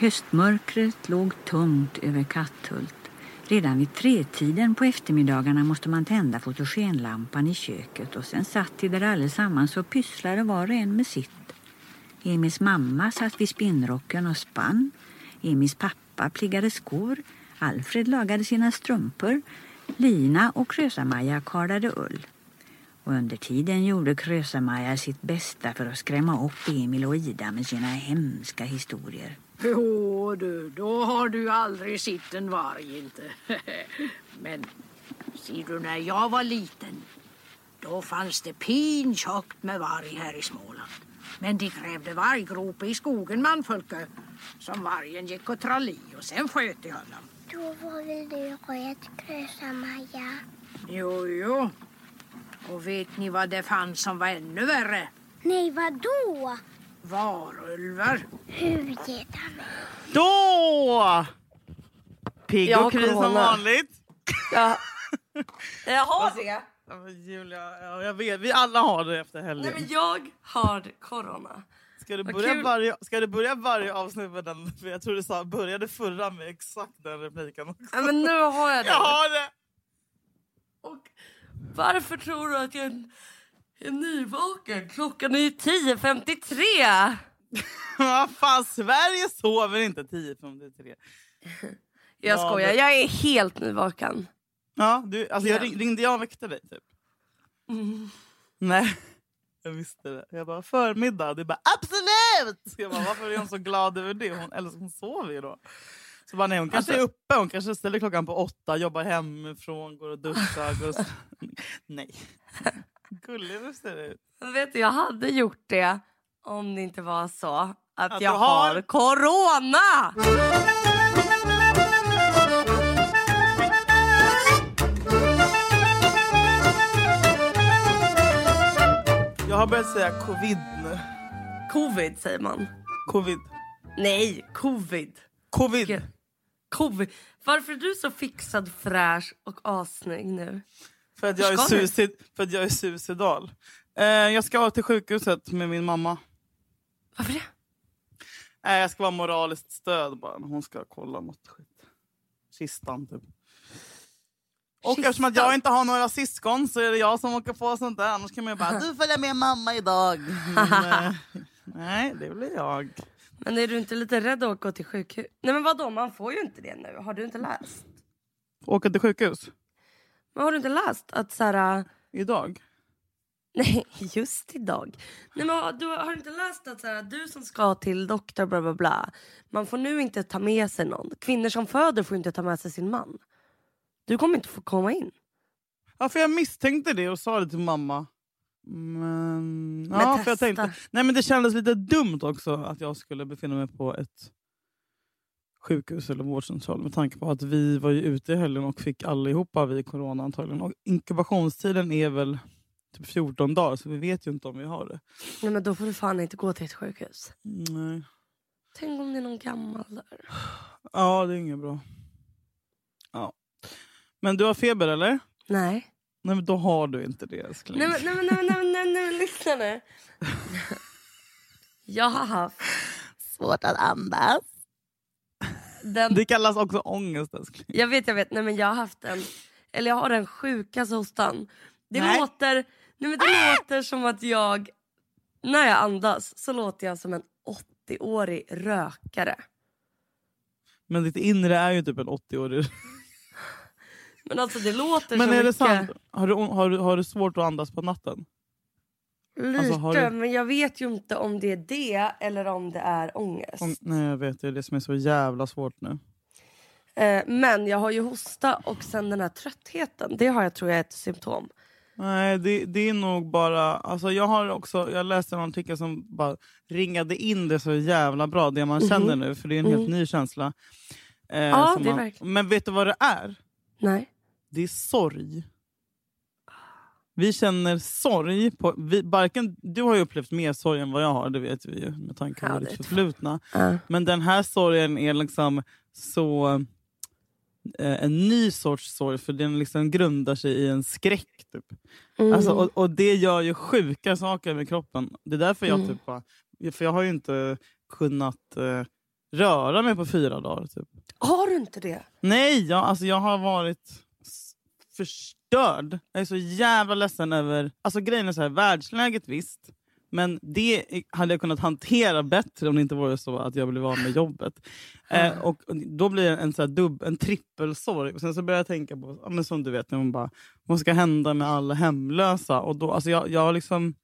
Höstmörkret låg tungt över Katthult. Redan vid tretiden på eftermiddagarna måste man tända fotogenlampan i köket och sen satt de där allesammans och pysslade var och en med sitt. Emils mamma satt vid spinnrocken och spann. Emils pappa pliggade skor. Alfred lagade sina strumpor. Lina och Krösa-Maja kardade ull. Och under tiden gjorde Krösa-Maja sitt bästa för att skrämma upp Emil och Ida med sina hemska historier. Jo du, då har du aldrig sett en varg inte. Men ser du, när jag var liten då fanns det pintjockt med varg här i Småland. Men de grävde varggrope i skogen manfolke som vargen gick och trall i och sen sköt de honom. Då var väl du rädd, Krösa-Maja? Jo, jo. Och vet ni vad det fanns som var ännu värre? Nej, vad då? Varulvar. Huvudgetarna. Då! Pigg och kry som vanligt. Ja. Jag har det. Julia, ja, jag vet, vi alla har det efter helgen. Nej, men jag har corona. Ska du, börja varje, ska du börja varje avsnitt med den? För jag tror du sa, började förra med exakt den repliken också. Ja, men nu har jag det. Jag har det! Och varför tror du att jag är, nyvaken? Klockan är ju 10.53. Vad fan, Sverige sover inte 10.53. Jag Ja, skojar, men- jag är helt nyvaken. Ja, du, alltså jag Ja. ring, ringde jag och väckte dig typ? Mm. Nej, jag visste det. Jag bara förmiddag. Du bara absolut! Jag bara, varför är hon så glad över det? Hon, eller hon sover ju då. Så bara, nej, hon kanske Alltså- är uppe. Hon kanske ställer klockan på åtta, jobbar hemifrån, går och duschar. Går och... nej. Gullig du ser ut. Vet du, jag hade gjort det om det inte var så att, Att jag har- har corona. Jag har börjat säga covid nu. Covid säger man. Covid. Nej, covid. Covid. Covid. Varför är du så fixad, fräsch och assnygg nu? För att jag är, suicid, för att jag är suicidal. Eh, jag ska till sjukhuset med min mamma. Varför det? Nej, jag ska vara moraliskt stöd bara. Hon ska kolla något skit. Kistan typ. Och Kistan? eftersom att jag inte har några syskon så är det jag som åker på sånt där. Annars kan man ju bara, du följer med mamma idag. Men, eh, nej, det blir jag. Men är du inte lite rädd att gå till sjukhus? Nej men vadå, man får ju inte det nu. Har du inte läst? Åka till sjukhus? Men har du inte läst att så här... äh, Idag? Nej, just idag. Nej, men du har har du inte läst att så här, du som ska till doktor bla bla bla. Man får nu inte ta med sig någon. Kvinnor som föder får inte ta med sig sin man. Du kommer inte få komma in. Ja, för jag misstänkte det och sa det till mamma. Men, Men ja, för jag testa. tänkte, nej, men det kändes lite dumt också att jag skulle befinna mig på ett sjukhus eller vårdcentral med tanke på att vi var ju ute i helgen och fick allihopa vi corona antagligen. Och inkubationstiden är väl typ 14 dagar så vi vet ju inte om vi har det. Nej, men då får du fan inte gå till ett sjukhus. Nej. Tänk om det är någon gammal där. Ja, det är inget bra. Ja. Men du har feber eller? Nej. Nej, men då har du inte det älskling. Nej men, nej, men, nej, nej, nej, nej, lyssna nu. Jag har haft Svårt att andas. Den... Det kallas också ångest älskling. Jag vet, jag vet. Nej, men jag har haft en... Eller jag har den sjukaste hostan. Det Nej. låter... Nej, men det låter som att jag... När jag andas så låter jag som en 80-årig rökare. Men ditt inre är ju typ en 80-årig. Men alltså det låter Men så är det mycket. sant? Har du, har, du, har du svårt att andas på natten? Lite, Alltså, du- men jag vet ju inte om det är det eller om det är ångest. Om, nej jag vet, det är det som är så jävla svårt nu. Eh, men jag har ju hosta och sen den här tröttheten. Det har jag tror jag är ett symptom. Nej det, det är nog bara, alltså jag har också, jag läste en artikel som bara ringade in det så jävla bra, det man känner nu, för det är en helt ny känsla. Eh, Mhm. Ja, det är man, verkligen- Men vet du vad det är? Nej. Det är sorg. Vi känner sorg. På, vi, Barken, du har ju upplevt mer sorg än vad jag har, det vet vi ju med tanke på Ja, ditt förflutna. Ja. Men den här sorgen är liksom så eh, en ny sorts sorg för den liksom grundar sig i en skräck. Typ. Mm. Alltså, och, och det gör ju sjuka saker med kroppen. Det är därför jag Mm. typ bara, för jag har ju inte kunnat eh, röra mig på fyra dagar. Typ. Har du inte det? Nej, jag, alltså, jag har varit s- förstörd. Jag är så jävla ledsen över... Alltså grejen är så här, världsläget visst. Men det hade jag kunnat hantera bättre om det inte vore så att jag blev av med jobbet. Eh, och Då blir det en, så här dubb, en trippelsorg. Och sen så börjar jag tänka på, ja, men som du vet, när man bara, vad ska hända med alla hemlösa? Och då, alltså jag, jag har liksom...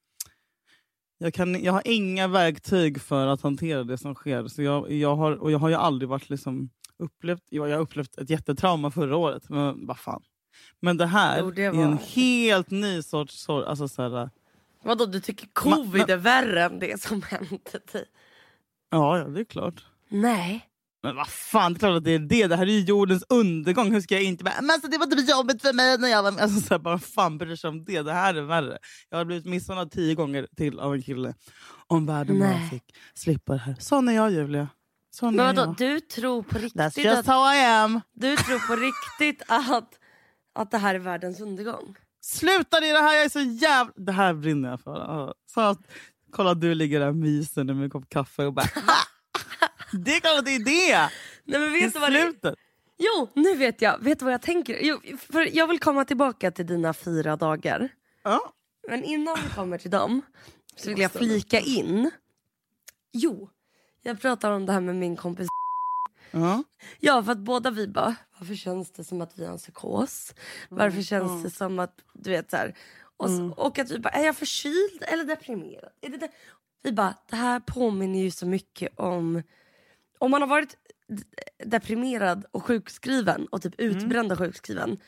Jag, kan, jag har inga verktyg för att hantera det som sker. Så jag, jag, har, och jag har ju aldrig varit liksom upplevt, jag har upplevt ett jättetrauma förra året. Men vad fan. Men det här Jo, det är var- en helt ny sorts sorg. Alltså så här, Vadå, du tycker covid Ma- är värre än det som hände dig? ja, ja, det är klart. Nej. Men vad fan, det är klart att det är det. Det här är ju jordens undergång. Hur ska jag inte bara, men alltså, det var typ jobbigt för mig när jag var med. Alltså, så här, bara fan bryr sig om det? Det här är värre. Jag har blivit misshandlad tio gånger till av en kille. Om världen bara fick slippa det här. Sån är jag Julia. Sån Men är vadå, jag. du tror på That's riktigt just att, how I am. du tror på riktigt att, att det här är världens undergång? Sluta det, det här jag är så jävla... Det här brinner jag för. Så att, kolla du ligger där och myser med en kopp kaffe och bara... Det är klart att det är det! Nej men vet det slutet. Jo, nu vet jag. Vet du vad jag tänker? Jo, för jag vill komma tillbaka till dina fyra dagar. Ja. Men innan vi kommer till dem så vill jag flika in. Jo, jag pratar om det här med min kompis. Ja. Ja, för att båda vi bara, varför känns det som att vi har en psykos? Varför känns det som att, du vet så här. Och, så, och att vi bara, är jag förkyld eller deprimerad? Är det det? Vi bara, det här påminner ju så mycket om, om man har varit deprimerad och sjukskriven och typ utbränd och sjukskriven.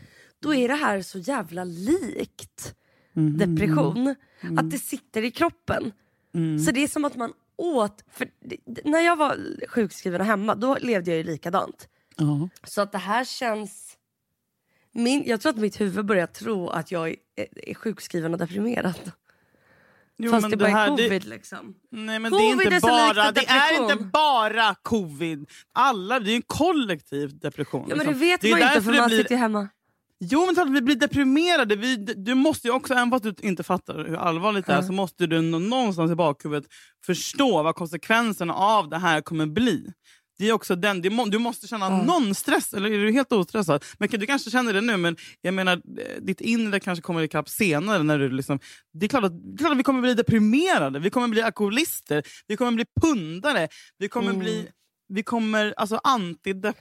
Då är det här så jävla likt depression. Att det sitter i kroppen. Så det är som att man åt... För det- det- när jag var sjukskriven och hemma då levde jag ju likadant. Ja. Så att det här känns... Min, jag tror att mitt huvud börjar tro att jag är, är sjukskriven och deprimerad. Jo, Fast det bara är här, covid liksom. Nej men Covid det är inte är bara, det är inte bara covid. Alla, det är en kollektiv depression. Ja men liksom. det vet är man ju inte för det man blir- sitter hemma. Jo men klart att vi blir deprimerade. Vi, du måste ju också, även fast du inte fattar hur allvarligt det är, Ja. så måste du nå- någonstans i bakhuvudet förstå vad konsekvenserna av det här kommer bli. Det är också den, du måste känna någon stress, eller är du helt ostressad? Men du kanske känner det nu, men jag menar, eh, ditt inre kanske kommer ikapp senare. När du liksom, det, är klart att, det är klart att vi kommer bli deprimerade, vi kommer bli alkoholister, vi kommer bli pundare, vi kommer Mm. bli vi kommer, alltså antidepp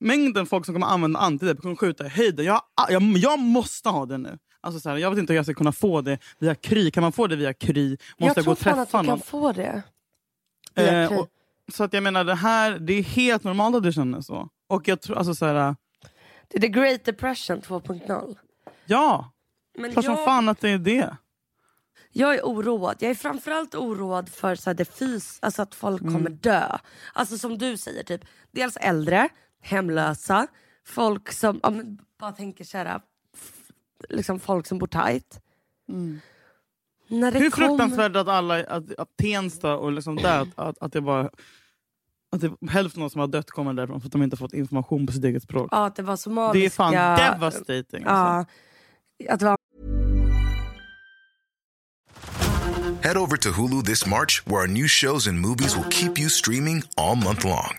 mängden folk som kommer använda antidepp kommer skjuta i höjden. Jag, jag, jag måste ha det nu. Alltså så här, jag vet inte hur jag ska kunna få det via Kry. Kan man få det via Kry? Måste jag, jag gå tror och fan att du någon? kan få det. Via Eh, Kry. och, så att jag menar, det här det är helt normalt att du känner så. Och jag tror, alltså så här, Det är the great depression 2.0. ja, Men klart som jag, fan att det är det. jag är oroad. Jag är framförallt oroad för så här, det fys, alltså att folk kommer dö. Alltså som du säger, typ dels äldre, hemlösa, folk som ja, men, bara tänker så här, liksom folk som bor tajt. När det Hur kommer- fruktansvärt att alla, att, att Tensta och liksom där, att, att, att det var att det, hälften av de som har dött kommer därifrån för att de inte fått information på sitt eget språk. Ja, att det var somaliska... det är fan devastating. Alltså. Ja, att det var Head over to Hulu this March, where our new shows and movies will keep you streaming all month long.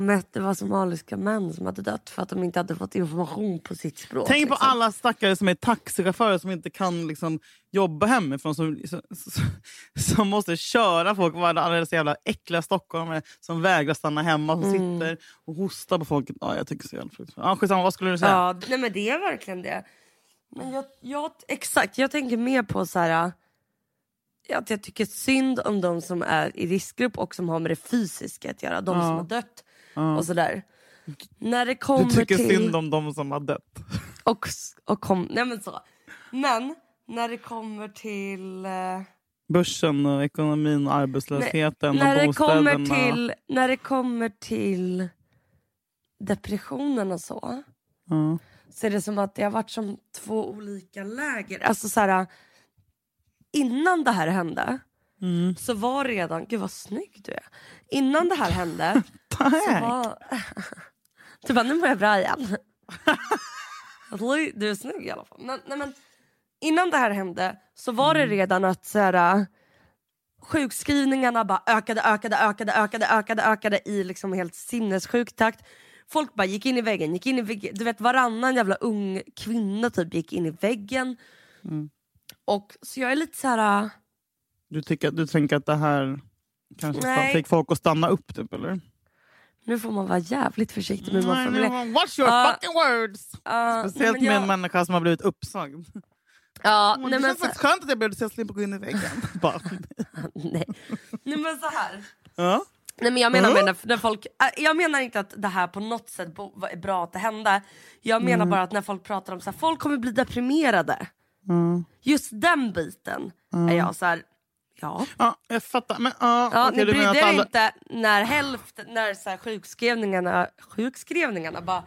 Att det var somaliska män som hade dött för att de inte hade fått information på sitt språk. Tänk på liksom. alla stackare som är taxichaufförer som inte kan liksom, jobba hemifrån. Som, som, som måste köra folk. Alla dessa jävla äckliga stockholmare som vägrar stanna hemma. Som Mm. sitter och hostar på folk. Ja, jag tycker så jävla. Ja, skitsamma, vad skulle du säga? Ja, nej men det är verkligen det. Men jag, jag, exakt, jag tänker mer på så här att jag tycker synd om de som är i riskgrupp och som har med det fysiska att göra. De som har dött och sådär. När det kommer Du tycker till... synd om de som har dött. Och, och kom, nej men så. Men när det kommer till... eh, Börsen, och ekonomin, och arbetslösheten när och det bostäderna. kommer till När det kommer till depressionen och så. Ja. så är det som att det har varit som två olika läger. Alltså så här, innan det här hände Mm. så var redan, gud vad snygg du är. Innan det här hände var, du bara nu mår jag bra igen. du är snygg i alla fall. Men, nej, men, innan det här hände så var det redan att så här, sjukskrivningarna bara ökade, ökade, ökade, ökade, ökade, ökade i liksom helt sinnessjuk takt. Folk bara gick in i väggen, gick in i väggen. Du vet varannan jävla ung kvinna typ gick in i väggen. Och så jag är lite så här... Du, tycker, du tänker att det här kanske fick folk att stanna upp typ eller? Nu får man vara jävligt försiktig med hur man formulerar. Watch your Ja. fucking words! Nej, Speciellt men med jag- en människa som har blivit uppsagd. Ja, nej, det men känns så, skönt att jag blev så jag slipper gå in i väggen. Nej. nej men så här. ja. Nej men jag menar Mm. med när, när folk, äh, jag menar inte att det här på något sätt är bra att det hände. Jag menar Mm. bara att när folk pratar om så här, folk kommer bli deprimerade. Mm. Just den biten är jag så här, ja. ja, jag fattar. Men, ja, Ja, okej, ni brydde er alla... inte när hälften, när så här sjukskrivningarna, sjukskrivningarna bara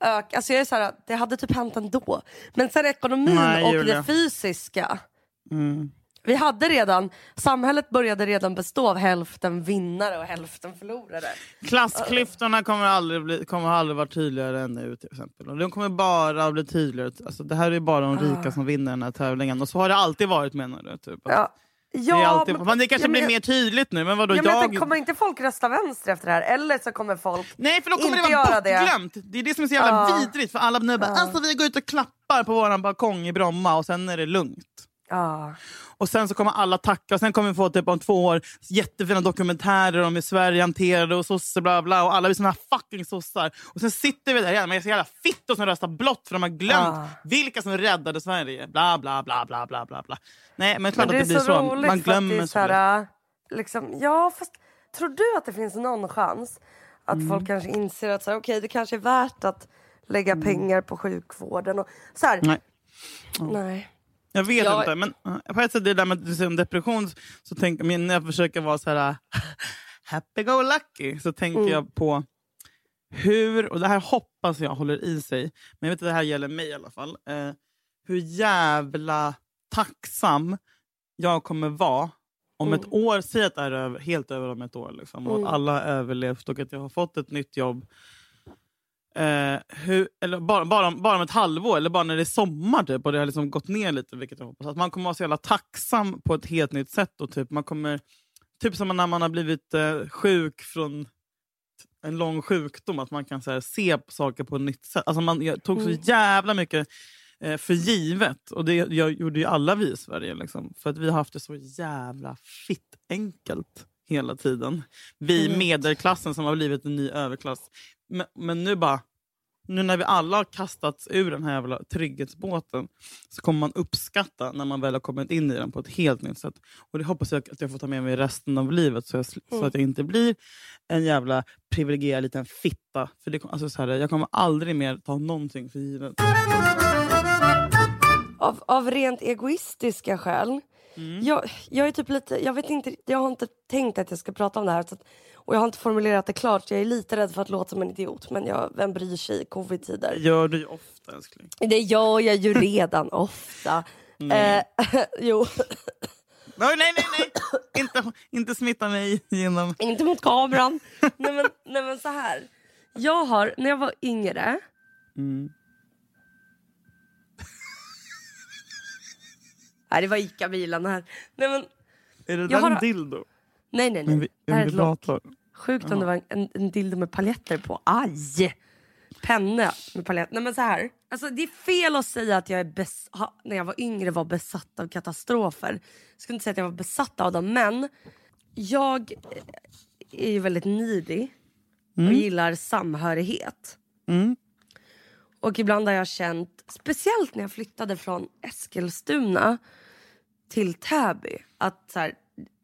ök, alltså jag är så här, det hade typ hänt ändå. Men sen ekonomin Nej, och Julia. det fysiska. Mm. Vi hade redan, samhället började redan bestå av hälften vinnare och hälften förlorare. Klassklyftorna kommer aldrig, bli, kommer aldrig vara tydligare än nu till exempel. Och de kommer bara bli tydligare. Alltså, det här är bara de rika som vinner den här tävlingen. Och så har det alltid varit menar du? Typ. Att Ja, det, alltid, men, det kanske ja, men blir jag- mer tydligt nu. Men vadå, Ja, men jag... jag... Kommer inte folk rösta vänster efter det här? Eller så kommer folk... Nej för då kommer inte det vara göra det. bortglömt. Det. är det som är så jävla Ja. vidrigt. För alla nu bara, alltså vi går ut och klappar på våran balkong i Bromma och sen är det lugnt. Ja. Och sen så kommer alla tacka och sen kommer vi få typ om två år jättefina dokumentärer om hur Sverige hanterade och sosse bla bla och alla blir såna här fucking sossar. Och sen sitter vi där igen med jävla fittor som röstar blått för de har glömt Ah. vilka som räddade Sverige. Bla bla bla bla bla bla bla. Nej men klart Men det att det blir så, roligt Man glömmer så här, liksom, Ja fast tror du att det finns någon chans att Mm. folk kanske inser att så här, okej det kanske är värt att lägga pengar på sjukvården och så här, Nej. nej. Jag vet Jag- inte, men uh, på ett sätt det där med att du säger om depression så men när jag försöker vara så här happy go lucky så tänker Mm. jag på hur, och det här hoppas jag håller i sig, men jag vet att det här gäller mig i alla fall, eh, hur jävla tacksam jag kommer vara om ett år, säg att det är över, helt över om ett år, liksom, och Mm. att alla har överlevt och att jag har fått ett nytt jobb. Eh, hur, eller bara, bara, om, bara om ett halvår, eller bara när det är sommar typ, och det har liksom gått ner lite. Vilket jag hoppas. Att man kommer vara så jävla tacksam på ett helt nytt sätt. Och typ, man kommer, typ som när man har blivit eh, sjuk från en lång sjukdom, att man kan så här, se saker på ett nytt sätt. Alltså, man tog så jävla mycket eh, för givet. Och det jag, gjorde ju alla vi i Sverige. Liksom, för att vi har haft det så jävla fitt enkelt hela tiden. Vi medelklassen som har blivit en ny överklass. Men, men nu bara, nu när vi alla har kastats ur den här jävla trygghetsbåten så kommer man uppskatta när man väl har kommit in i den på ett helt nytt sätt. Och det hoppas jag att jag får ta med mig resten av livet så, jag, så att jag inte blir en jävla privilegierad liten fitta. För det, alltså så här, jag kommer aldrig mer ta någonting för givet. Av, av rent egoistiska skäl. Mm. Jag, jag är typ lite, jag vet inte, jag har inte tänkt att jag ska prata om det här. Så att, och jag har inte formulerat det klart. Jag är lite rädd för att låta som en idiot. Men jag, vem bryr sig i covid-tider? Gör du ju ofta älskling. Det gör jag ju redan ofta. Nej. Eh, jo, Nej, nej, nej! nej. inte, inte smitta mig genom... inte mot kameran. nej, men, nej men så här. Jag har, när jag var yngre. Mm. Nej det var Ica-bilen här. Nej men, Är det Jag där har- en dildo? nej nej nej. En, det här är ett lock. Sjukt om det var en, en, dildo med paljetter på. Aj! Penne med paljetter. Nej men så här. Alltså, det är fel att säga att jag är bes- ha, när jag var yngre var besatt av katastrofer. Jag skulle inte säga att jag var besatt av dem men jag eh, är ju väldigt needy och gillar samhörighet. Mm. Och ibland har jag känt, speciellt när jag flyttade från Eskilstuna till Täby, att så här,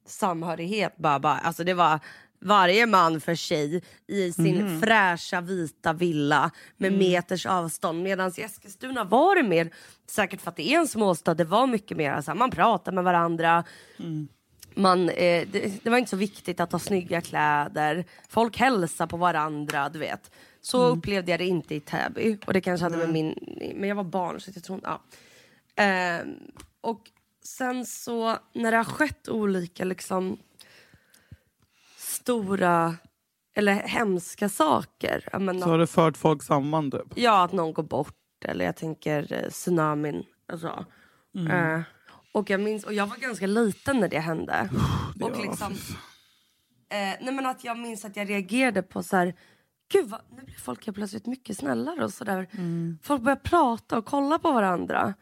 samhörighet bara, bara, alltså det var varje man för sig i sin fräscha vita villa med meters avstånd. Medan i Eskilstuna var det mer, säkert för att det är en småstad, det var mycket mer, alltså, man pratar med varandra. man, eh, det, det var inte så viktigt att ha snygga kläder. Folk hälsar på varandra, du vet. Så upplevde jag det inte i Täby. Och det kanske hade med min... Men jag var barn så jag tror. Ja. Och sen så när det har skett olika liksom stora eller hemska saker. Jag menar, Så har det fört folk samman typ? Ja, att någon går bort. Eller jag tänker eh, tsunamin. Alltså. Eh, och jag minns, och jag var ganska liten när det hände. Det och liksom, eh, nej men att jag minns att jag reagerade på så här. Gud, vad, nu blir folk helt plötsligt mycket snällare och sådär. Folk börjar prata och kolla på varandra.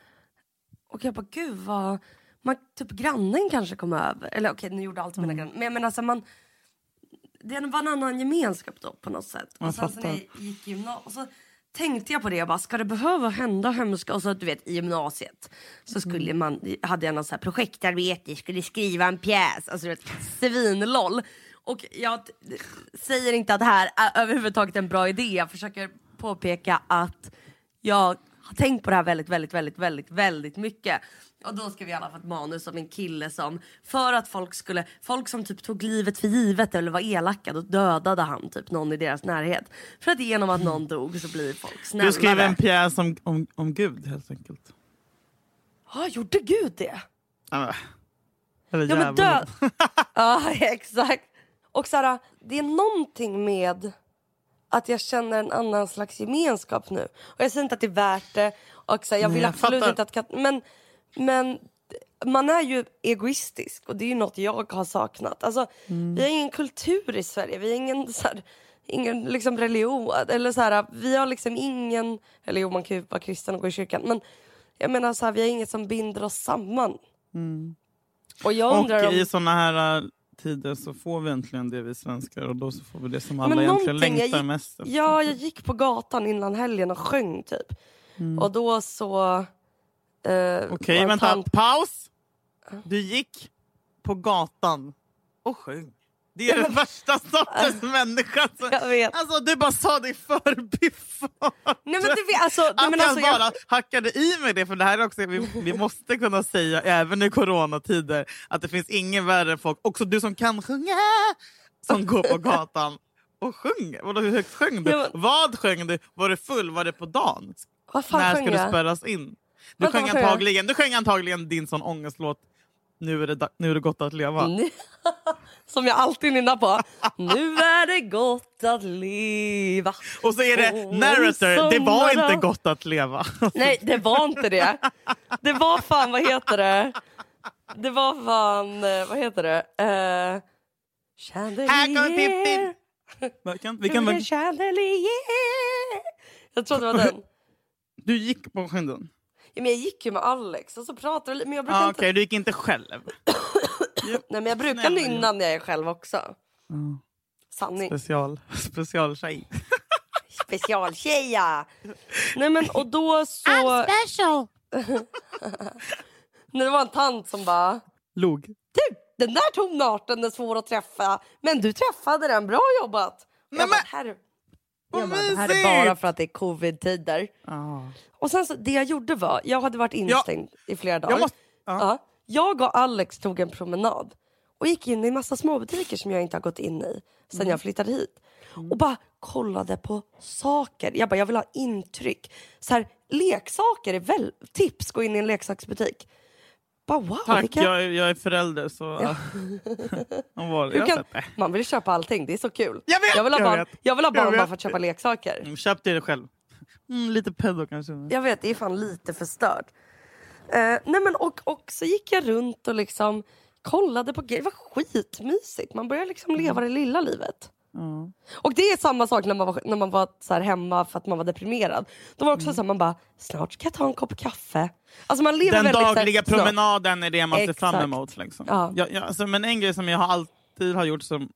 Och jag bara, gud vad... Man, typ grannen kanske kom över. Eller okej, nu gjorde alltid mina grannar. Men jag menar, alltså, man, det var en annan gemenskap då på något sätt. Jag Och sen så fattar. när jag gick gymnasiet, och så tänkte jag på det, jag bara, ska det behöva hända hemska? Och så du vet i gymnasiet så skulle man, hade jag något så här projektarbete, skulle skriva en pjäs, alltså du vet svinloll. Och jag säger inte att det här är överhuvudtaget en bra idé, jag försöker påpeka att jag har tänkt på det här väldigt, väldigt, väldigt, väldigt, väldigt mycket. Och då skrev jag i alla fall ett manus om en kille som, för att folk skulle, folk som typ tog livet för givet eller var elaka, då dödade han typ någon i deras närhet. För att genom att någon dog så blir folk snällare. Du skrev en pjäs om, om, om Gud helt enkelt. Ja, gjorde Gud det? Men- Eller Ja men död. ja exakt. Och Sara, det är någonting med att jag känner en annan slags gemenskap nu. Och jag säger inte att det är värt det. Och så här, jag Nej, vill jag absolut fattar. inte att kat- men, men man är ju egoistisk och det är ju något jag har saknat. Alltså, Mm. Vi har ingen kultur i Sverige, vi har ingen, så här, ingen liksom religion. Eller så här, vi har liksom ingen, eller jo man kan ju vara kristen och gå i kyrkan. Men jag menar så här, vi har inget som binder oss samman. Och jag undrar Mm. Och om... i såna här tider så får vi äntligen det vi svenskar och då så får vi det som alla Men egentligen längtar gick- mest efter. Ja, jag gick på gatan innan helgen och sjöng typ. Mm. Och då så... Eh, Okej, en vänta. tant- Paus! Du gick på gatan och sjöng. Det är den värsta sortens människa. som- Jag vet. Alltså, du bara sa det i förbifart. Nej men du vet, alltså... Att jag alltså bara jag, hackade i mig det, för det här är också, vi, vi måste kunna säga även i coronatider att det finns ingen värre än folk, också du som kan sjunga, som går på gatan och sjunger. Vadå, Hur högt sjöng du? Men- Vad sjöng du? Var det full? Var det på dagen? När ska du spärras in? Du Vänta, sjöng, antagligen, du sjöng antagligen din sån ångestlåt Nu är det, nu är det gott att leva. Som jag alltid nynnar på. Nu är det gott att leva. Och så är det narrator, det var inte gott att leva. Nej, det var inte det. Det var fan, vad heter det? Det var fan, eh, vad heter det? Uh, Här kommer chandelier. Vilken, vilken, Vilken chandelier. Jag tror det var den. du gick på skyndan? Ja, men jag gick ju med Alex och så pratade vi men jag brukar Ah, inte... Okej, du gick inte själv. Nej, men jag brukar nynna när jag är själv också. Sanning. Special, specialtjej. Specialtjeja! Nej men och då så... special. När det var en tant som bara... Log. Du, den där tonarten är svår att träffa. Men du träffade den, bra jobbat. Nej, jag bara, men- här, jag bara, det här är bara för att det är covid-tider. Ah. Och sen så, det jag gjorde var, jag hade varit instängd i flera dagar. Jag måste- ja. Ja, jag och Alex tog en promenad och gick in i massa småbutiker som jag inte har gått in i sen Mm. jag flyttade hit. Och bara kollade på saker. Jag bara, jag vill ha intryck. Så här, leksaker är väl tips, gå in i en leksaksbutik. Bara wow, Tack, vilka... jag, är- jag är förälder så... Han var, jag kan... Man vill köpa allting, det är så kul. Jag vet, vill ha jag barn, vet. jag vill ha Jag barn bara för att köpa leksaker. Mm, Köp det själv. Mm, lite pedo kanske. Jag vet, det är fan lite förstört. Nej men och, och så gick jag runt och liksom kollade på grejer. Det var skitmysigt. Man börjar liksom leva det lilla livet. Ja. Och det är samma sak när man var, när man var så hemma för att man var deprimerad. Då var också så här, man bara, snart ska jag ta en kopp kaffe. Alltså man lever Den väldigt så dagliga snart. promenaden är det man ser fram emot. Liksom. Ja. Ja, ja, alltså, men en grej som jag alltid har gjort som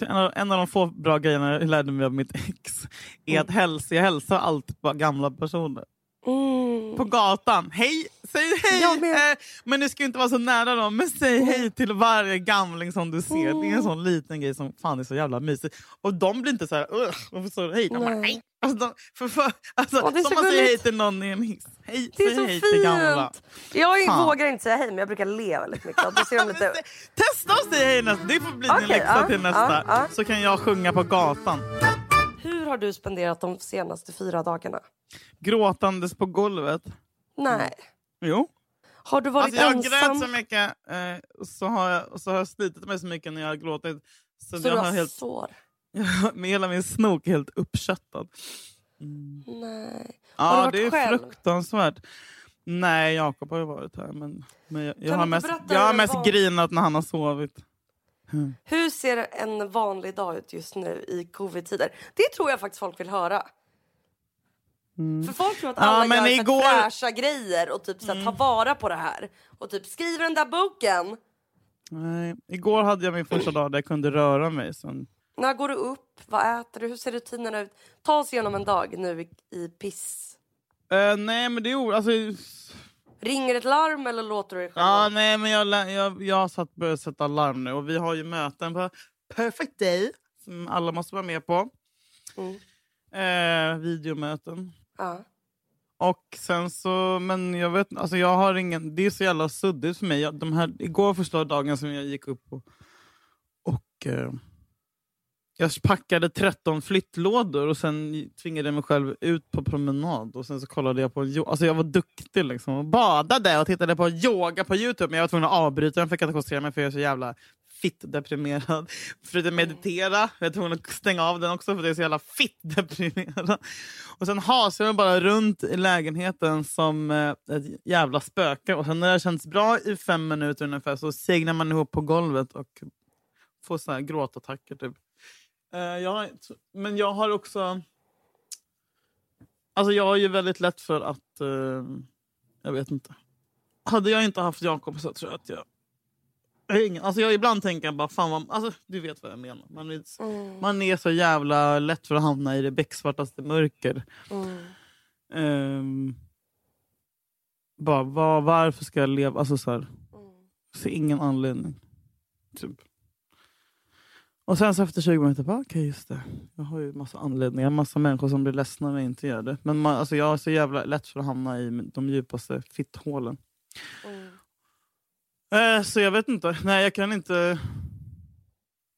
en av, en av de få bra grejerna jag lärde mig av mitt ex är Mm. att hälsa, jag hälsar alltid på gamla personer. Mm. på gatan. Hej! Säg hej! Eh, men du ska inte vara så nära dem. Men säg hej till varje gamling som du ser. Det är Mm. en sån liten grej som fan är så jävla mysig. Och de blir inte så här, "Ugh, varför sa du hej? De bara, hej. Alltså, de, för, för, alltså, som man säger hej till någon i en hiss. Hej, Det är säg så hej till gamla. fint. Jag Fan. vågar inte säga hej men jag brukar le väldigt mycket. Och ser lite... Men Testa att säga hej nästa. Det får bli din Okej, läxa ja, till nästa. ja, ja. Så kan jag sjunga på gatan. Hur har du spenderat de senaste fyra dagarna? Gråtandes på golvet. Nej. Jo. Har du varit Alltså jag ensam? grät så mycket eh, så har jag, så har jag slitit mig så mycket när jag har gråtit. Så, Så jag du har helt, sår? med hela min snok är helt uppköttad. Mm. Nej. Har du Ja, varit det är själv? fruktansvärt. Nej, Jakob har ju varit här. Men, men jag, jag har du mest, jag har mest grinat när han har sovit. Hur ser en vanlig dag ut just nu i covid-tider? Det tror jag faktiskt folk vill höra. För folk tror att Mm. Ja, alla men gör igår- Mm. fräscha grejer och typ så här, ta vara på det här. Och typ skriver den där boken. Nej. Igår hade jag min första dag där jag kunde röra mig. Sen, När går du upp? Vad äter du? Hur ser rutinerna ut? Ta oss igenom en dag nu i, i piss. Eh, nej, men det är alltså, Ringer ett larm eller låter du dig själv Ja, nej, men jag, jag, jag har satt, börjat sätta larm nu och vi har ju möten på Perfect Day som alla måste vara med på. Mm. Eh, videomöten. Ja. Och sen så, men jag vet alltså jag har ingen, det är så jävla suddigt för mig. Jag, de här, igår första dagen som jag gick upp och, och eh, jag packade 13 flyttlådor och sen tvingade jag mig själv ut på promenad. Och sen så kollade jag på alltså jag var duktig liksom. Och badade och tittade på yoga på Youtube. Men jag var tvungen att avbryta den för inte koncentrera mig för jag är så jävla fitt deprimerad. Förutom meditera. Jag är tvungen att stänga av den också för jag är så jävla fitt deprimerad. Och sen hasade jag bara runt i lägenheten som eh, ett jävla spöke. Och sen när det känns bra i fem minuter ungefär så segnar man ihop på golvet och får så här gråtattacker typ. Eh, jag, men jag har också... Alltså jag har ju väldigt lätt för att... eh, jag vet inte. Hade jag inte haft Jakob så tror jag att jag... jag har ingen, alltså jag ibland tänker jag bara, fan vad, alltså, du vet vad jag menar. Man är, Mm. man är så jävla lätt för att hamna i det becksvartaste mörker. Mm. Ehm, bara, var, varför ska jag leva? Alltså så här, Mm. ser ingen anledning. Typ. Och sen så efter 20 minuter, bara okej just det. Jag har ju massa anledningar, massa människor som blir ledsna när jag inte gör det. Men man, alltså jag har så jävla lätt för att hamna i de djupaste fitthålen. Mm. Eh, så jag vet inte. Nej, jag kan inte...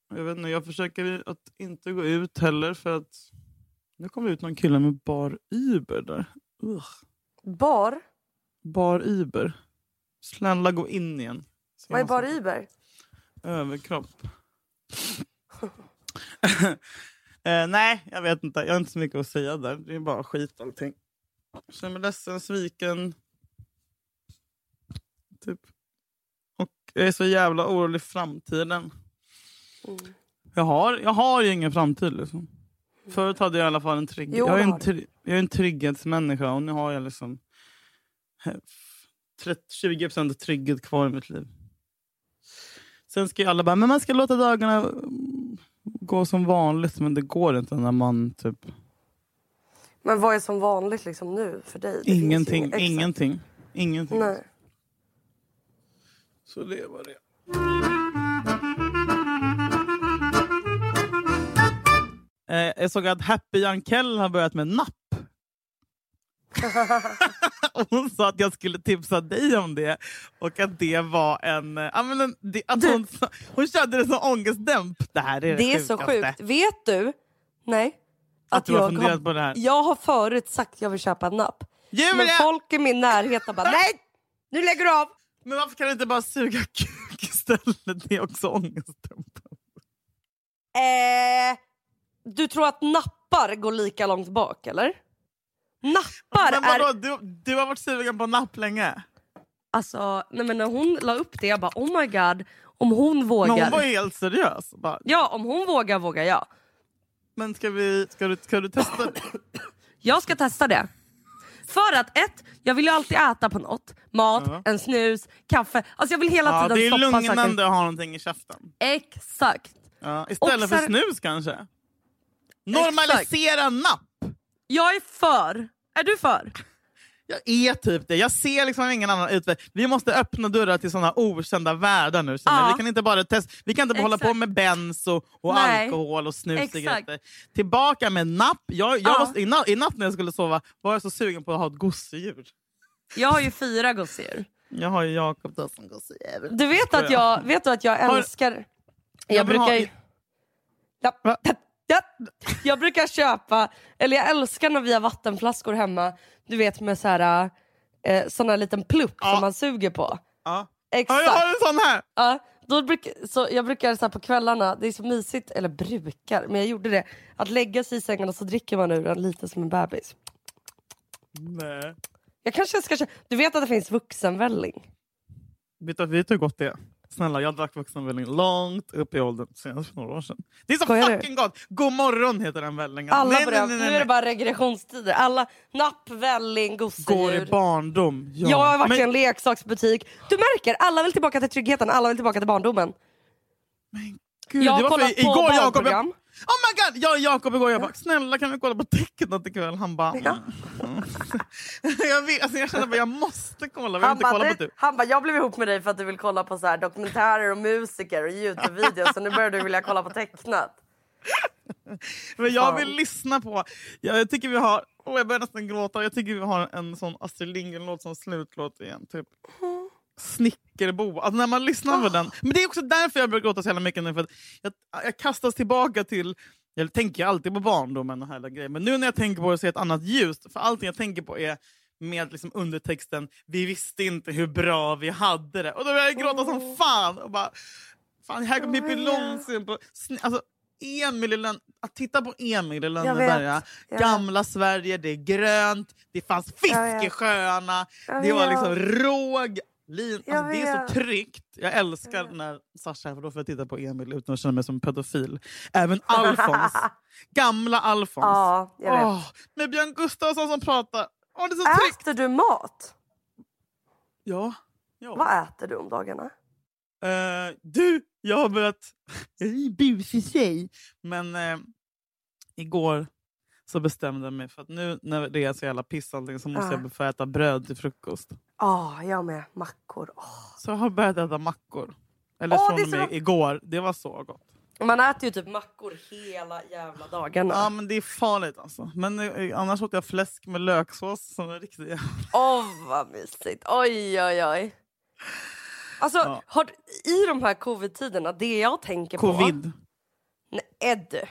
Jag vet inte, jag försöker att inte gå ut heller för att... Nu kommer ut någon kille med bar Uber där. Ugh. Bar? Bar Uber. Snälla gå in igen. Vad är bar Uber? Överkropp. eh, nej, jag vet inte. Jag har inte så mycket att säga där. Det är bara skit allting. Jag känner mig ledsen, sviken. Typ. Jag är så jävla orolig för framtiden. Mm. Jag har, jag har ju ingen framtid. Liksom. Förut hade jag i alla fall en trygghet. Jag, jag är en trygghetsmänniska och nu har jag liksom eh, 30, 20% trygghet kvar i mitt liv. Sen ska ju alla bara, men man ska låta dagarna mm, gå som vanligt. Men det går inte när man typ... Men vad är som vanligt liksom nu för dig? Det Ingenting, exakt. ingenting. Ingenting. Nej. Så det var det. Eh, jag såg att Happy Jankell har börjat med napp. Hon sa att jag skulle tipsa dig om det. Och att det var en... eh, Ja, men en det, att hon, hon körde det som ångestdämp. Det här är det, Det är så sjukaste. sjukt. Vet du? Nej. Att du har jag funderat på det här. Jag har förut sagt att jag vill köpa en napp. Men Julia! folk i min närhet har bara nej, nu lägger du av. Men varför kan du inte bara suga kuk istället? Det är också ångestdämpande. Eh, du tror att nappar går lika långt bak eller? Nappar Men är... vadå, du, du har varit sugen på napp länge? Alltså, nej men när hon la upp det jag bara oh my god. Om hon vågar. Men hon var helt seriös. Bara, Ja, om hon vågar vågar jag. men ska, vi, ska, du, ska du testa? Jag ska testa det. För att ett, jag vill ju alltid äta på något. Mat, Ja. en snus, kaffe. Alltså jag vill hela Ja, tiden det är stoppa lugnande saker. att ha någonting i käften. Exakt. Ja, istället för snus kanske. Normalisera napp! Jag är för. Är du för? Är typ det. Jag ser liksom ingen annan utväg. Vi måste öppna dörrar till såna okända världar nu. Ja. Vi kan inte bara testa. Vi kan inte bara hålla på Exakt. med bens och, och alkohol och snus. Exakt. Tillbaka med napp. Jag, jag Ja. i, natt, när jag skulle sova var jag så sugen på att ha ett gosedjur. Jag har ju fyra gosedjur. Jag har ju Jakob då som gosedjur. Du vet att jag, vet du att jag Har- älskar... Jag Jag brukar ha- ju... Ja. Jag brukar köpa, eller jag älskar när vi har vattenflaskor hemma, du vet med så här, eh, sån här liten plupp Ja. som man suger på. Ja. Exakt. Ja, jag har en sån här! Ja, då bruk, så jag brukar så på kvällarna, det är så mysigt, eller brukar, men jag gjorde det, att lägga sig i sängen och så dricker man ur den lite som en bebis. Nej. Jag kanske ska köpa, du vet att det finns vuxenvälling? Vet du vet du hur gott det är? Snälla, jag drack vuxenvälling långt upp i åldern, senast för några år sedan. Det är så Skojar du? fucking gott! God morgon heter den vällingen. Alla nej, nej, nej, nu är det bara regressionstider. Alla napp, välling, Går gosedjur. i barndom. Ja. Jag har varit Men- i en leksaksbutik. Du märker, alla vill tillbaka till tryggheten, alla vill tillbaka till barndomen. Gud, jag har kollat på igår barnprogram. Oh my god! Jag och Jakob igår, jag bara snälla kan vi kolla på tecknat ikväll? Han bara... Mm. jag, vet, alltså, jag känner bara jag måste kolla. Han bara, kolla "Du- typ. han bara, jag blev ihop med dig för att du vill kolla på så här dokumentärer och musiker och Youtube-videos så nu börjar du vilja kolla på tecknat. Men jag vill lyssna på... Jag, jag tycker vi har... Oh, jag börjar nästan gråta. Jag tycker vi har en sån Astrid Lindgren-låt som slutlåt igen. Typ. Snickerbo. Alltså när man lyssnar på den. Men det är också därför jag börjar gråta så jävla mycket nu. För att jag, jag kastas tillbaka till... Jag tänker alltid på barndomen och hela grejen. Men nu när jag tänker på det så är det ett annat ljus. För allting jag tänker på är med liksom undertexten Vi visste inte hur bra vi hade det. Och då börjar jag gråta som fan. Och bara, fan här kommer Pippi och sn- Alltså, Emil i Lön- att titta på Emil i Lönneberga. jag Gamla Sverige, det är grönt, det fanns fisk i sjöarna, det var liksom råg. Lin, Jag alltså, det är så tryggt. Jag älskar när Sasha för då får jag titta på Emil utan att känna mig som pedofil. Även Alfons. Gamla Alfons. Ja, jag vet. Åh, med Björn Gustafsson som pratar. Åh, det är så tryggt! Äter du mat? Ja. ja. Vad äter du om dagarna? Eh, du, jag har börjat... Jag är en busig tjej. Men eh, igår så bestämde jag mig för att nu när det är så jävla piss allting, så måste Ja. jag få äta bröd till frukost. Ja, jag med. Mackor. Åh. Så jag har börjat äta mackor. Eller Åh, från är och så med gott. igår. Det var så gott. Man äter ju typ mackor hela jävla dagarna. Ja men det är farligt alltså. Men eh, annars åt jag fläsk med löksås som är riktigt... Åh vad mysigt. Oj oj oj. Alltså Ja. har, i de här covid-tiderna, det jag tänker på... Covid. Nej, Ed.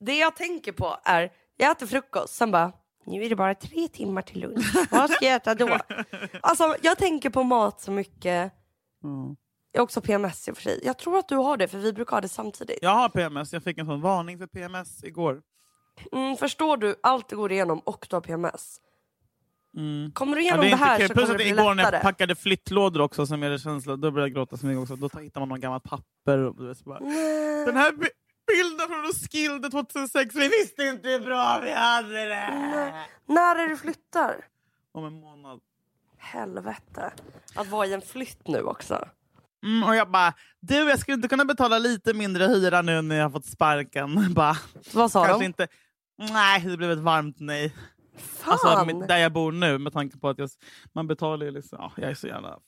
Det jag tänker på är, jag äter frukost, sen bara, nu är det bara tre timmar till lunch. Vad ska jag äta då? Alltså jag tänker på mat så mycket. Ja. Jag har också PMS i och för sig. Jag tror att du har det, för vi brukar ha det samtidigt. Jag har PMS. Jag fick en sån varning för PMS igår. Mm, förstår du allt du går igenom och du har PMS? Mm. Kommer du Ja, igenom det är det, inte här kul. så Plus kommer det bli igår när jag lättare. packade flyttlådor också som är det känsla, då började jag gråta så mycket också. Då hittar man någon gammalt papper. Och, du vet, bara. Den här bilden från Roskilde 2006, vi visste inte hur bra vi hade det! När är du flyttar? Om en månad. Helvete. Att vara i en flytt nu också. Mm, och jag bara, du jag skulle inte kunna betala lite mindre hyra nu när jag har fått sparken. Bara, Vad sa kanske de? inte. Nej, det blev ett varmt nej. Fan! Alltså där jag bor nu med tanke på att jag, man betalar ju liksom, ja, jag är så jävla...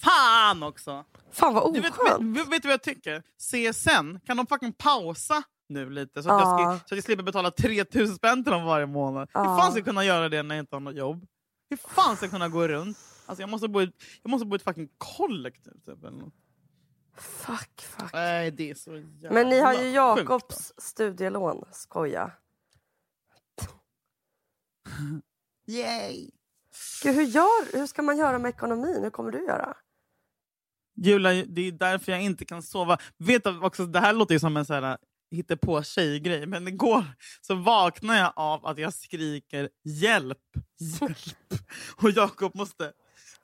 Fan också! Fan vad Du vet, oskönt. vet, vet du vad jag tycker? CSN, kan de fucking pausa nu lite så att, jag, Ja. ska, så att jag slipper betala 3000 spänn till dem varje månad? Hur Ja. fan ska jag kunna göra det när jag inte har något jobb? Hur fan ska jag kunna gå runt? Alltså jag måste bo i, jag måste bo i ett fucking kollektiv. Typ, eller något. Fuck, fuck. Nej, det är så jävla Men ni har ju sjukt, Jakobs studielån. Skoja. Yay! Gud, hur, gör, hur ska man göra med ekonomin? Hur kommer du göra? Julia, det är därför jag inte kan sova. Vet du, också, det här låter ju som en så här, hittepå tjejgrej, men igår så vaknade jag av att jag skriker hjälp, hjälp. Och Jakob måste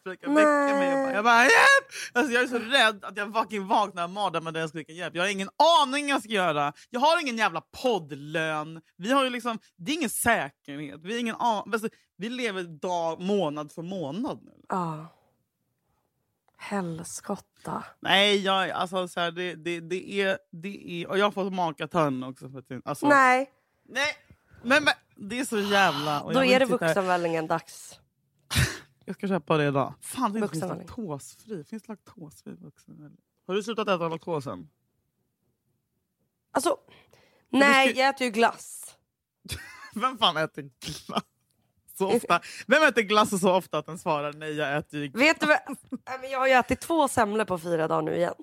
försöka väcka mig. Jag bara, jag bara hjälp! Alltså, jag är så rädd att jag fucking vaknar av mardrömmar där jag skriker hjälp. Jag har ingen aning vad jag ska göra. Jag har ingen jävla poddlön. Vi har ju liksom, det är ingen säkerhet. Vi, har ingen an- alltså, vi lever dag, månad för månad nu. Ja. Helskotta. Nej, jag, alltså, så här, det, det, det, är, det är... Och jag har fått makatören också. För att, alltså, Nej, nej. Men, men, det är så jävla... då är det sitta här- vuxenvällingen dags. Jag ska köpa det idag. Fan, det finns laktosfri. Finns laktosfri vuxenvälling? Har du slutat äta laktosen? Alltså, nej jag äter ju glass. Vem fan äter glass så ofta? Vem äter glass så ofta att den svarar nej, jag äter ju glass. Vet du vad? Jag har ju ätit två semlor på fyra dagar nu igen.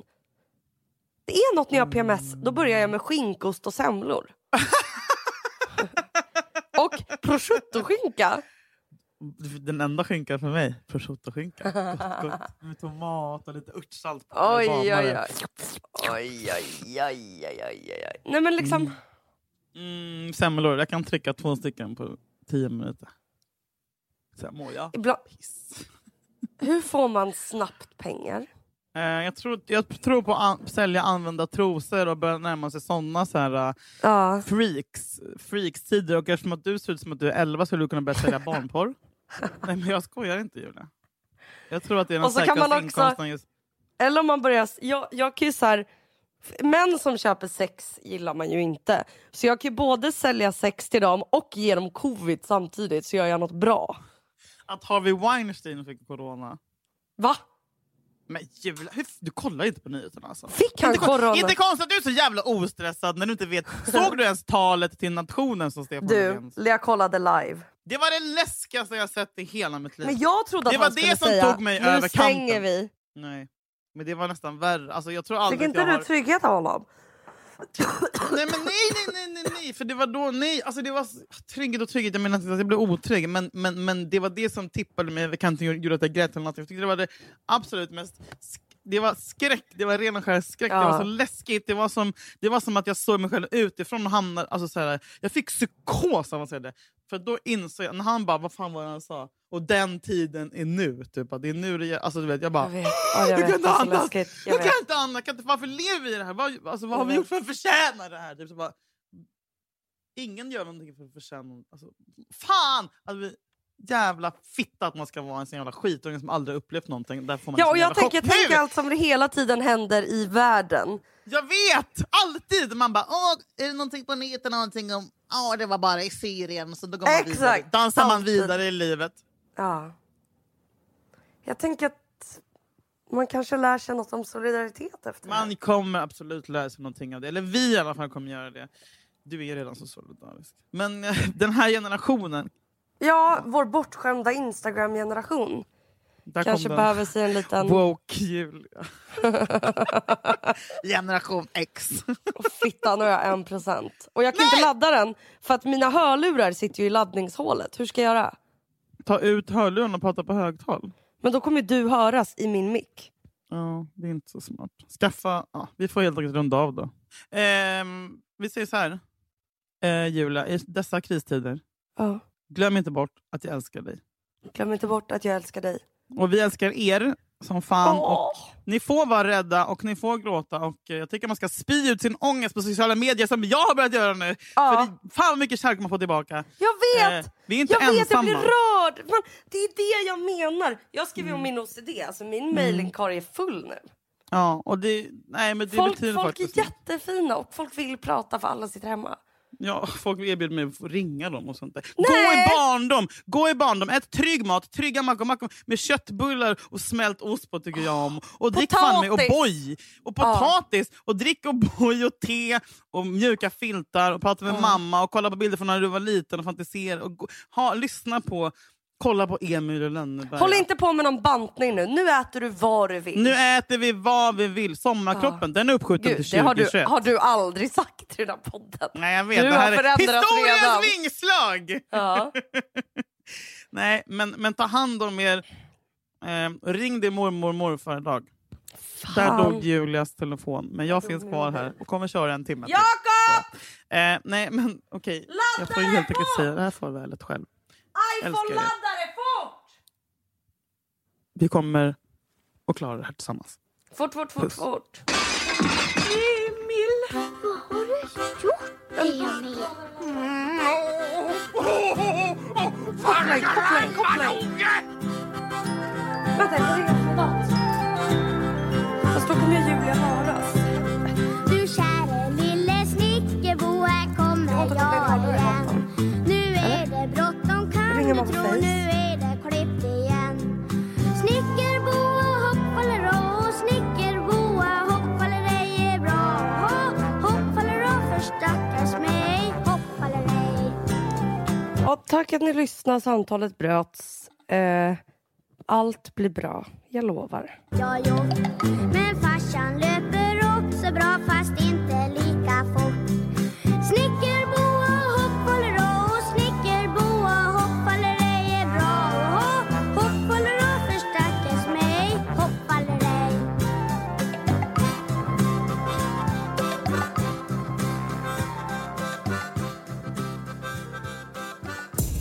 Det är något när jag har PMS. Då börjar jag med skinkost och semlor. och prosciutto-skinka. Den enda skinkan för mig, prosciutto-skinka. Gott, gott. Med tomat och lite örtsalt på. Oj, oj, oj. Oj, oj, oj, oj, oj. Nej men liksom, Mm, semlor, jag kan trycka två stycken på tio minuter. Sen mår jag ibland, piss. hur får man snabbt pengar? Eh, jag, tror, jag tror på att sälja använda trosor och börja närma sig såna så här, uh, freaks, freaks-tider. Och eftersom att du ser ut som att du är 11 skulle du kunna börja sälja barnporr. Nej men jag skojar inte Julia. Jag tror att det är den så säkraste inkomsten just eller om man börjar, jag, jag kan så här, män som köper sex gillar man ju inte. Så jag kan ju både sälja sex till dem och ge dem covid samtidigt så gör jag något bra. Att Harvey Weinstein fick corona. Va? Men hur, du kollar inte på nyheterna alltså. Fick han inte, corona? inte konstigt att du är så jävla ostressad när du inte vet. Såg du ens talet till nationen som Stefan Du, Löfven jag kollade live. Det var det läskigaste jag sett i hela mitt liv. Men jag trodde att Det var han det skulle som säga tog mig nu över stänger kanten." vi. Nej. Men det var nästan värre. Alltså, jag tror Fick aldrig att inte jag du har... trygghet av honom? Nej men nej, nej, nej, nej, nej. För det var då, nej. Alltså det var trygghet och trygghet. Jag menar inte att jag blev otrygg. Men, men, men det var det som tippade mig över kanten och gjorde att jag grät eller något. Jag tyckte det var det absolut mest... Det var skräck, det var ren och skär skräck. Det Ja. var så läskigt. Det var, som, det var som att jag såg mig själv utifrån och hamnade... Alltså så här, jag fick psykos av att säga det. För då insåg jag, när han bara, vad fan var det han sa? Och den tiden är nu. Typ, att det är nu det gör- alltså, du vet, jag bara, Jag vet, ja, jag jag vet. kan inte det andas! Jag, Jag kan inte andas! Kan inte, varför lever vi i det här? Vad, alltså, vad har Jag vi gjort för att förtjäna det här? Typ, så bara, ingen gör någonting för att förtjäna... Alltså, fan! Vi, jävla fitta att man ska vara en sån jävla skitunge som aldrig upplevt någonting. Där får man Ja, sån och jag tänker, chock. Nu! allt som det hela tiden händer i världen. Jag vet! Alltid! Man bara, Åh, är det någonting på nyheterna? Någonting om... Ja, det var bara i Syrien. Så då går man vidare. Dansar man Alltid. vidare i livet. Ja. Jag tänker att man kanske lär sig något om solidaritet efter det. Man kommer absolut lära sig någonting av det. Eller vi i alla fall kommer göra det. Du är redan så solidarisk. Men eh, den här generationen. Ja, vår bortskämda Instagram-generation Där kanske kom den. behöver sig en liten... Woke Julia. Generation X. Fitta, nu har jag en procent. Och jag kan inte ladda den för att mina hörlurar sitter ju i laddningshålet. Hur ska jag göra? Ta ut hörlurarna och prata på högtal. Men då kommer du höras i min mick. Ja, det är inte så smart. Skaffa... Ja, vi får helt enkelt runda av då. Ehm, vi säger så här. Eh, Julia, i dessa kristider, Ja. Glöm inte bort att jag älskar dig. Glöm inte bort att jag älskar dig. Och vi älskar er som fan. Och Åh. ni får vara rädda och ni får gråta. Och eh, Jag tycker man ska spy ut sin ångest på sociala medier som jag har börjat göra nu. Ja. För det, fan vad mycket kärlek man får tillbaka. Jag vet! Eh, vi är inte jag vet, jag ensamma. blir rörd! Man, det är det jag menar. Jag skriver om min OCD, alltså min Mm. mailinkorg är full nu. Ja, och det, nej, men det Folk, betyder folk faktiskt är jättefina och folk vill prata för alla sitter hemma. Ja, folk erbjuder mig att ringa dem och sånt där. Nej! Gå i barndom! Gå i barndom! Ät trygg mat, trygga mackor, mackor med köttbullar och smält ost på tycker jag om. Och drick fan med! O'boy! Och potatis! Och drick O'boy och te och mjuka filtar och prata med mamma och kolla på bilder från när du var liten och fantisera. Och ha, lyssna på, kolla på Emil och Lönneberga. Håll inte på med någon bantning nu. Nu äter du vad du vill. Nu äter vi vad vi vill. Sommarkroppen, den är uppskjuten Gud, till det har du, 2021. har du aldrig sagt i den här podden. Nej, jag vet. Du det har här är förändrats historiens redan. vingslag! Ja. Nej, men, men ta hand om er. Eh, ring din mormor och morfar idag. Där Fan. dog Julias telefon. Men jag finns kvar här och kommer köra en timme till. Jakob! Eh, nej, men okej. Jag får helt enkelt säga det här farvälet själv. IPhone-laddare, fort! Vi kommer att klara det här tillsammans. Fort, fort, fort, Puss. fort. Vad har du gjort, Emil? Koppla in, koppla in, koppla in. Tack att ni lyssnade. Samtalet bröts. Eh, allt blir bra. Jag lovar. Ja, jo. Men farsan löper också bra fast inte lika